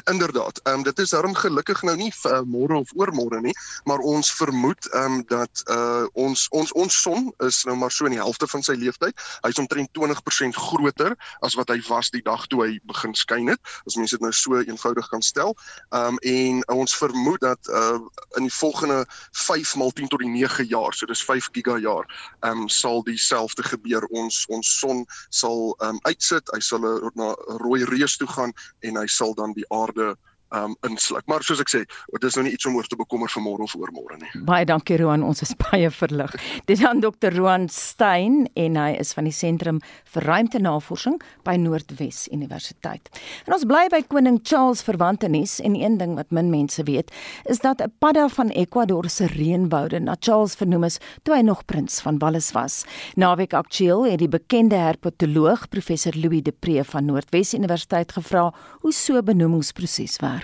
Inderdaad. Ehm um, dit is daarom gelukkig nou nie uh, môre of oormôre nie, maar ons vermoed ehm um, dat uh ons ons ons son is nou maar so in die helfte van sy lewensyd. Hy's omtrent 20% groter as wat hy was die dag toe hy begin skyn het. As mense dit nou so eenvoudig kan stel. Ehm um, en ons vermoed dat uh in die volgende 5 maal 10 tot die 9 jaar, so dis 5 gigajaar, ehm um, sal dieselfde gebeur. Ons ons son sal ehm um, uitsit. Hy sal na rooi reus toe gaan en hy sal dan die aarde um insluk. Maar soos ek sê, dit is nou nie iets om oor te bekommer vir môre of oormôre nie. Baie dankie Roan, ons is baie verlig. Dit is dan Dr. Roan Stein en hy is van die Sentrum vir Ruimtenavorsing by Noordwes Universiteit. En ons bly by koning Charles verwantenis en een ding wat min mense weet, is dat 'n padda van Ecuador se reënwoude na Charles vernoem is toe hy nog prins van Wallis was. Naweek aktueel het die bekende herpetoloog professor Louis de Pre van Noordwes Universiteit gevra hoe so benoemingsproses werk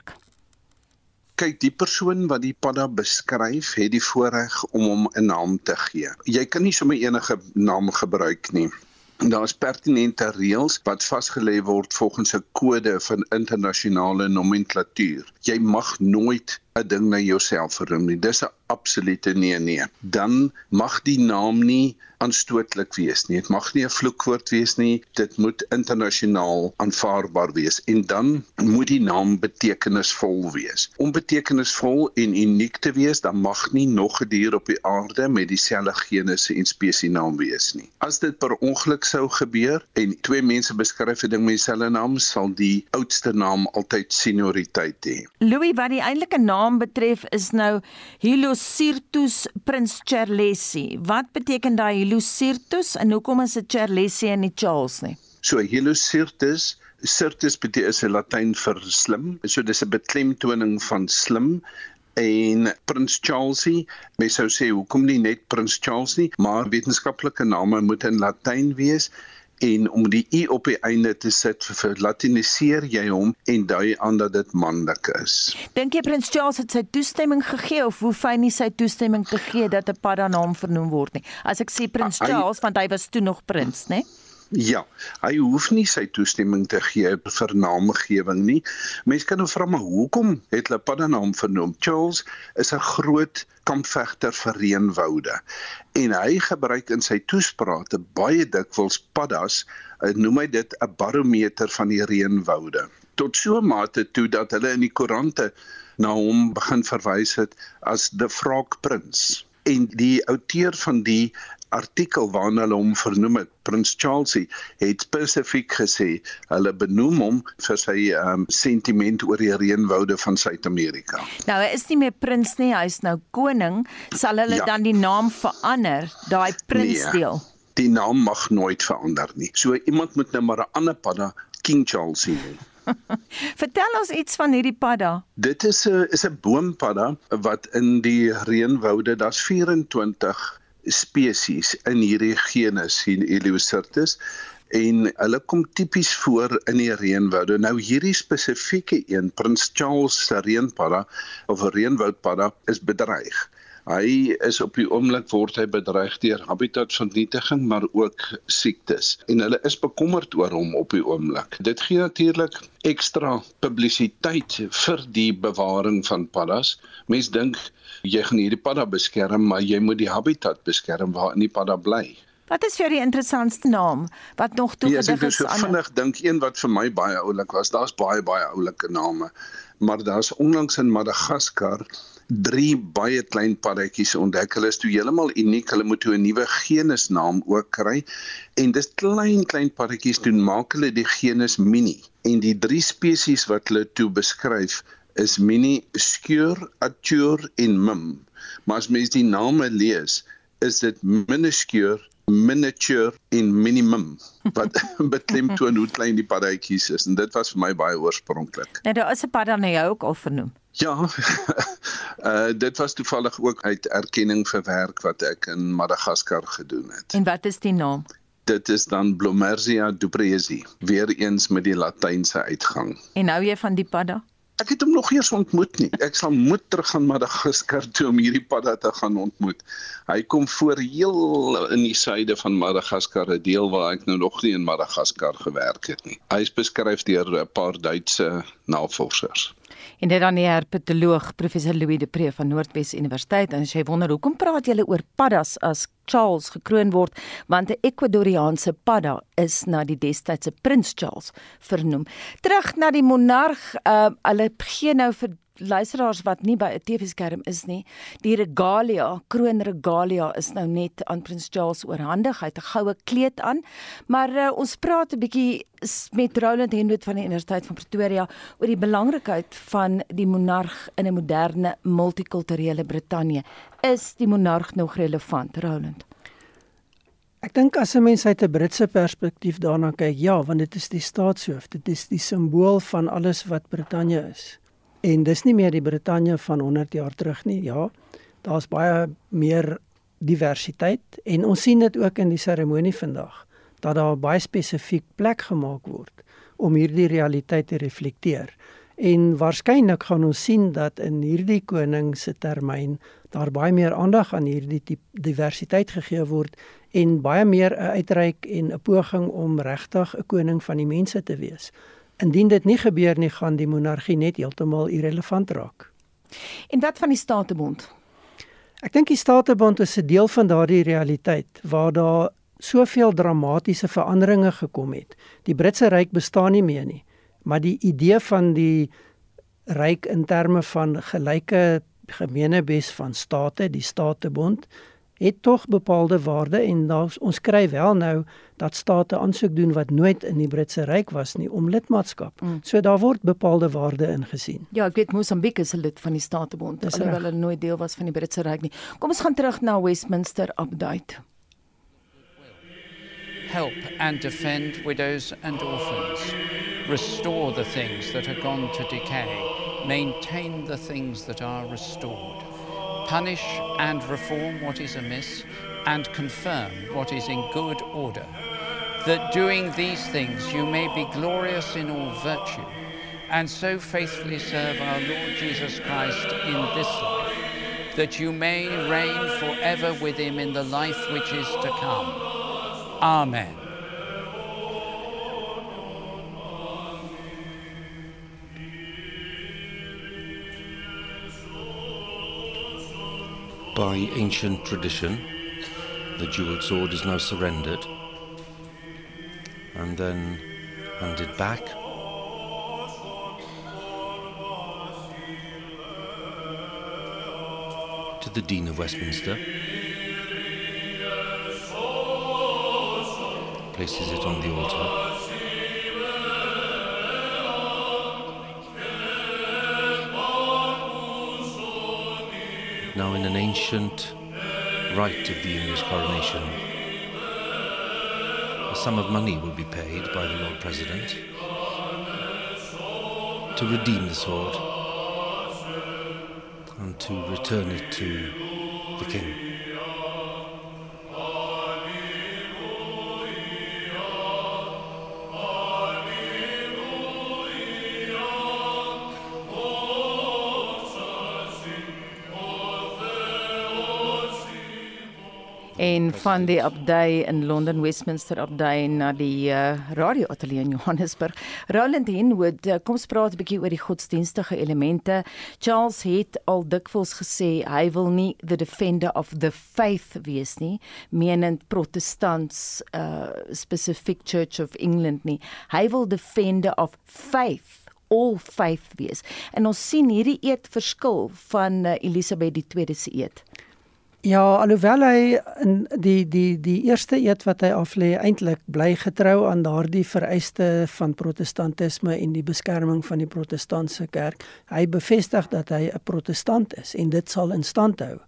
kyk die persoon wat die padda beskryf het die voorreg om hom 'n naam te gee. Jy kan nie sommer enige naam gebruik nie. Daar is pertinente reëls wat vasgelê word volgens 'n kode van internasionale nomenklatuur. Jy mag nooit 'n ding na jouself vernoem nie. Dis 'n absolute nee nee. Dan mag die naam nie aanstootlik wees nie. Dit mag nie 'n vloekwoord wees nie. Dit moet internasionaal aanvaarbaar wees en dan moet die naam betekenisvol wees. Om betekenisvol en uniek te wees, dan mag nie nog 'n dier op die aarde met dieselfde genus en spesiesnaam wees nie. As dit per ongeluk sou gebeur en twee mense beskryf 'n ding met dieselfde naam, sal die oudste naam altyd senioriteit hê. Louis, wat die eintlike naam betref is nou Hilosirtus Prins Charlesi. Wat beteken daai Hilosirtus en hoekom is dit Charlesi en nie Charles nie? So Hilosirtus Sirtus beteken Latyn vir slim. So dis 'n beklemtoning van slim en Prins Charlesie, mens sou sê hoekom nie net Prins Charles nie, maar wetenskaplike name moet in Latyn wees en om die i op die einde te sit vir latiniseer jy hom en dui aan dat dit manlik is. Dink jy prins Charles het sy toestemming gegee of hoe fyn nie sy toestemming te gee dat 'n padda naam vernoem word nie? As ek sê prins Charles want hy was toe nog prins, né? Nee? Ja, hy hoef nie sy toestemming te gee vir naamgewing nie. Mense kan nou vra maar hoekom het hulle padda naam vernoem? Charles is 'n groot kampvegter vir reënwoude en hy gebruik in sy toesprake baie dikwels paddas, noem hy dit 'n barometer van die reënwoude. Tot so 'n mate toe dat hulle in die koerante na hom begin verwys het as the frog prince En die outeur van die artikel waarna hulle hom vernoem het, Prins Charles, het spesifiek gesê hulle benoem hom vir sy um, sentiment oor die reënwoude van Suid-Amerika. Nou hy is nie meer prins nie, hy is nou koning. Sal hulle ja. dan die naam verander, daai prinsdeel? Nee, die naam mag nooit verander nie. So iemand moet nou maar 'n ander padda King Charles sien. Vertel ons iets van hierdie padda. Dit is 'n is 'n boompadda wat in die reënwoude, daar's 24 spesies in hierdie genus Heliosyrtus en hulle kom tipies voor in die reënwoude. Nou hierdie spesifieke een, Prins Charles se reënpadda of reënwoudpadda is bedreig. Hy is op die oomblik word hy bedreig deur habitatsvernietiging maar ook siektes en hulle is bekommerd oor hom op die oomblik. Dit gee natuurlik ekstra publisiteit vir die bewaring van paddas. Mens dink jy gaan hierdie padda beskerm, maar jy moet die habitat beskerm waarin die padda bly. Wat is vir die interessantste naam wat nog toegedig ja, is? Ek so vinnig dink een wat vir my baie oulik was. Daar's baie baie oulike name. Maar daar's onlangs in Madagaskar drie baie klein paddatjies ontdek. Hulle is toe heeltemal uniek. Hulle moet toe 'n nuwe genusnaam ook kry. En dis klein klein paddatjies doen maak hulle die genus Mini. En die drie spesies wat hulle toe beskryf is Mini, Skeur, Atur en Mim. Maar as mens die name lees, is dit Minuscure, Miniature en Minimum wat beklemtoon hoe klein die paddatjies is en dit was vir my baie oorspronklik. Nou daar is 'n padda na jou ook al vernoem. Ja. uh dit was toevallig ook uit erkenning vir werk wat ek in Madagaskar gedoen het. En wat is die naam? Dit is dan Blomersia dupresi, weer eens met die latynse uitgang. En hou jy van die padda? Ek het hom nog eers ontmoet nie. Ek sal moet terug gaan Madagaskar toe om hierdie padda te gaan ontmoet. Hy kom voor heel in die suide van Madagaskar, 'n deel waar ek nou nog nie in Madagaskar gewerk het nie. Hy is beskryf deur 'n paar Duitse navorsers. En dit dan die herpetoloog professor Louis de Pre van Noordwes Universiteit en sy wonder hoekom praat julle oor paddas as Charles gekroon word want 'n Ekwadoriaanse padda is na die destydse prins Charles vernoem. Terug na die monarg, uh, hulle gee nou vir luisteraars wat nie by 'n TV-skerm is nie, die regalia, kroonregalia is nou net aan Prins Charles oorhandig. Hy het 'n goue kleed aan. Maar uh, ons praat 'n bietjie met Roland Hendwood van die Universiteit van Pretoria oor die belangrikheid van die monarg in 'n moderne multikulturele Brittanje. Is die monarg nog relevant, Roland? Ek dink as 'n mens uit 'n Britse perspektief daarna kyk, ja, want dit is die staatshoof, dit is die simbool van alles wat Brittanje is. En dis nie meer die Brittanje van 100 jaar terug nie. Ja, daar's baie meer diversiteit en ons sien dit ook in die seremonie vandag dat daar baie spesifiek plek gemaak word om hierdie realiteit te reflekteer. En waarskynlik gaan ons sien dat in hierdie koning se termyn daar baie meer aandag aan hierdie tipe diversiteit gegee word en baie meer 'n uitreik en 'n poging om regtig 'n koning van die mense te wees. Indien dit nie gebeur nie, gaan die monargie net heeltemal irrelevant raak. En wat van die Statebond? Ek dink die Statebond is 'n deel van daardie realiteit waar daar soveel dramatiese veranderinge gekom het. Die Britse ryk bestaan nie meer nie, maar die idee van die ryk in terme van gelyke gemeenebes van state, die Statebond, het tog bepaalde waarde en daar ons kry wel nou dat state aansoek doen wat nooit in die Britse ryk was nie om lidmaatskap. Mm. So daar word bepaalde waarde ingesien. Ja, ek weet Mosambiek is 'n lid van die Statebond, alhoewel hulle nooit deel was van die Britse ryk nie. Kom ons gaan terug na Westminster update. Help and defend widows and orphans. Restore the things that are gone to decay. Maintain the things that are restored. punish and reform what is amiss, and confirm what is in good order, that doing these things you may be glorious in all virtue, and so faithfully serve our Lord Jesus Christ in this life, that you may reign forever with him in the life which is to come. Amen. by ancient tradition, the jeweled sword is now surrendered and then handed back. to the Dean of Westminster, places it on the altar. Now, in an ancient rite of the English coronation, a sum of money will be paid by the Lord President to redeem the sword and to return it to the king. En van die abdij in Londen Westminster abdij na die uh, radioateljee in Johannesburg. Roland Henwood, uh, kom ons praat 'n bietjie oor die godsdienstige elemente. Charles het al dikwels gesê hy wil nie the defender of the faith wees nie, menend protestants uh specific Church of England nie. Hy wil defender of faith all faith wees. En ons sien hierdie eed verskil van Elisabeth II se eed. Ja, alhoewel hy in die die die eerste eed wat hy aflê eintlik bly getrou aan daardie vereiste van protestantisme en die beskerming van die protestantse kerk. Hy bevestig dat hy 'n protestant is en dit sal in stand hou.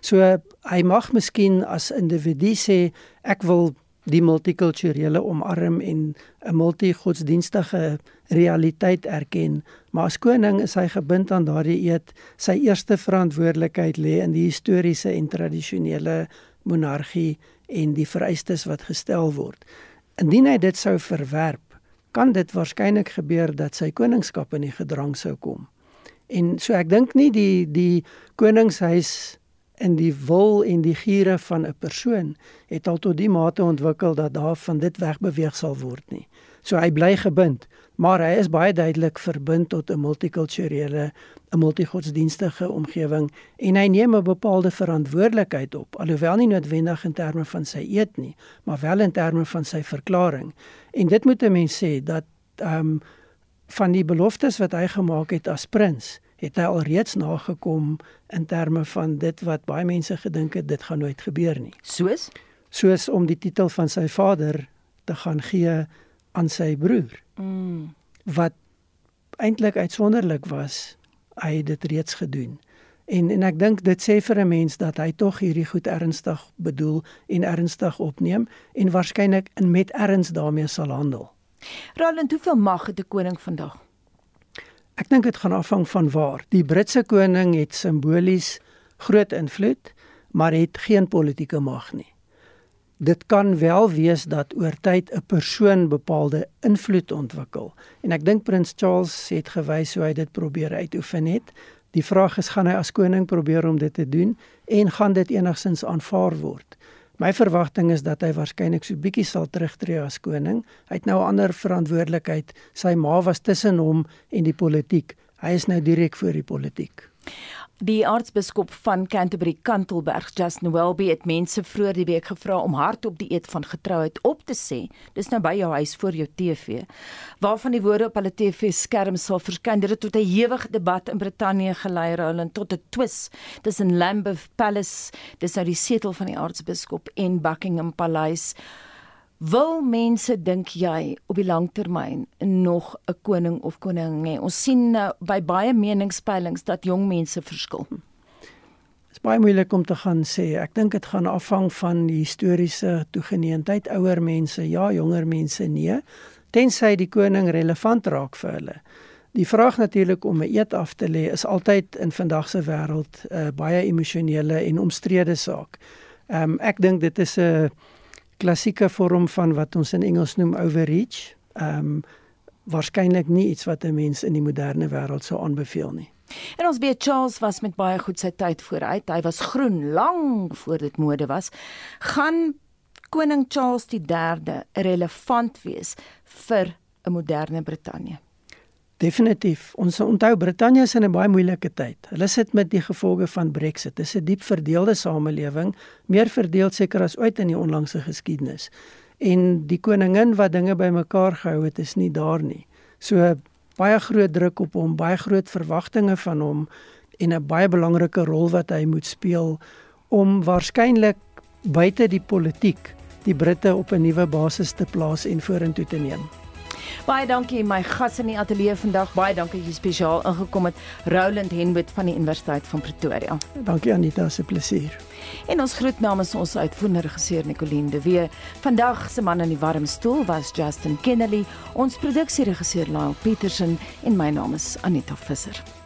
So hy mag miskien as individu sê ek wil die multikulturele omarm en 'n multigodsdienstige realiteit erken, maar as koning is hy gebind aan daardie eed. Sy eerste verantwoordelikheid lê in die historiese en tradisionele monargie en die vereistes wat gestel word. Indien hy dit sou verwerp, kan dit waarskynlik gebeur dat sy koningskap in die gedrang sou kom. En so ek dink nie die die koningshuis in die wil en die giere van 'n persoon het al tot die mate ontwikkel dat daar van dit wegbeweeg sal word nie. So hy bly gebind, maar hy is baie duidelik verbind tot 'n multikulturele, 'n multigodsdienstige omgewing en hy neem 'n bepaalde verantwoordelikheid op, alhoewel nie noodwendig in terme van sy eed nie, maar wel in terme van sy verklaring. En dit moet 'n mens sê dat ehm um, van die beloftes wat hy gemaak het as prins, het hy alreeds nagekom in terme van dit wat baie mense gedink het dit gaan nooit gebeur nie. Soos soos om die titel van sy vader te gaan gee aan sy broer. Mm. Wat eintlik uitsonderlik was, hy het dit reeds gedoen. En en ek dink dit sê vir 'n mens dat hy tog hierdie goed ernstig bedoel en ernstig opneem en waarskynlik in met erns daarmee sal handel. Roland, hoeveel mag het 'n koning vandag? Ek dink dit gaan afhang van waar. Die Britse koning het simbolies groot invloed, maar het geen politieke mag nie. Dit kan wel wees dat oor tyd 'n persoon bepaalde invloed ontwikkel. En ek dink prins Charles het gewys hoe hy dit probeer uitoefen het. Die vraag is gaan hy as koning probeer om dit te doen en gaan dit enigsins aanvaar word? My verwagting is dat hy waarskynlik so bietjie sal terugtreë as koning. Hy het nou 'n ander verantwoordelikheid. Sy ma was tussen hom en die politiek. Hy is nou direk voor die politiek. Die aartsbiskop van Canterbury, Kantelberg, Justin Welby het mense vroeër die week gevra om hardop die eed van getrouheid op te sê. Dis nou by jou huis voor jou TV. Waarvan die woorde op hulle TV-skerm sal verskyn. Dit het tot 'n ewige debat in Brittanje gelei, Roland, tot 'n twis tussen Lambeth Palace, dis nou die setel van die aartsbiskop en Buckingham Paleis. Wil mense dink jy op die lang termyn nog 'n koning of koningin hê? Ons sien uh, by baie meningspeilings dat jong mense verskil. Dit is baie moeilik om te gaan sê. Ek dink dit gaan afhang van die historiese toegeneentheid. Ouer mense, ja, jonger mense nee, tensy die koning relevant raak vir hulle. Die vraag natuurlik om 'n eed af te lê is altyd in vandag se wêreld 'n uh, baie emosionele en omstrede saak. Ehm um, ek dink dit is 'n uh, klassieke vorm van wat ons in Engels noem overreach. Ehm um, waarskynlik nie iets wat 'n mens in die moderne wêreld sou aanbeveel nie. En ons weet Charles was met baie goed sy tyd vooruit. Hy was groen lank voor dit mode was. Gaan koning Charles III relevant wees vir 'n moderne Brittanje? Definitief. Ons onthou Brittanje is in 'n baie moeilike tyd. Hulle sit met die gevolge van Brexit. Dit is 'n diep verdeelde samelewing, meer verdeeld seker as ooit in die onlangse geskiedenis. En die koningin wat dinge bymekaar gehou het, is nie daar nie. So baie groot druk op hom, baie groot verwagtinge van hom en 'n baie belangrike rol wat hy moet speel om waarskynlik buite die politiek die Britte op 'n nuwe basis te plaas en vorentoe te neem. Baie dankie my gas in die ateljee vandag. Baie dankie dat jy spesiaal ingekom het. Roland Henwood van die Universiteit van Pretoria. Dankie Anita, se plesier. En ons groet namens ons uitvoerende regisseur Nicoline de Wee. Vandag se man in die warm stoel was Justin Kennedy, ons produksieregisseur Lyle Petersen en my naam is Anita Visser.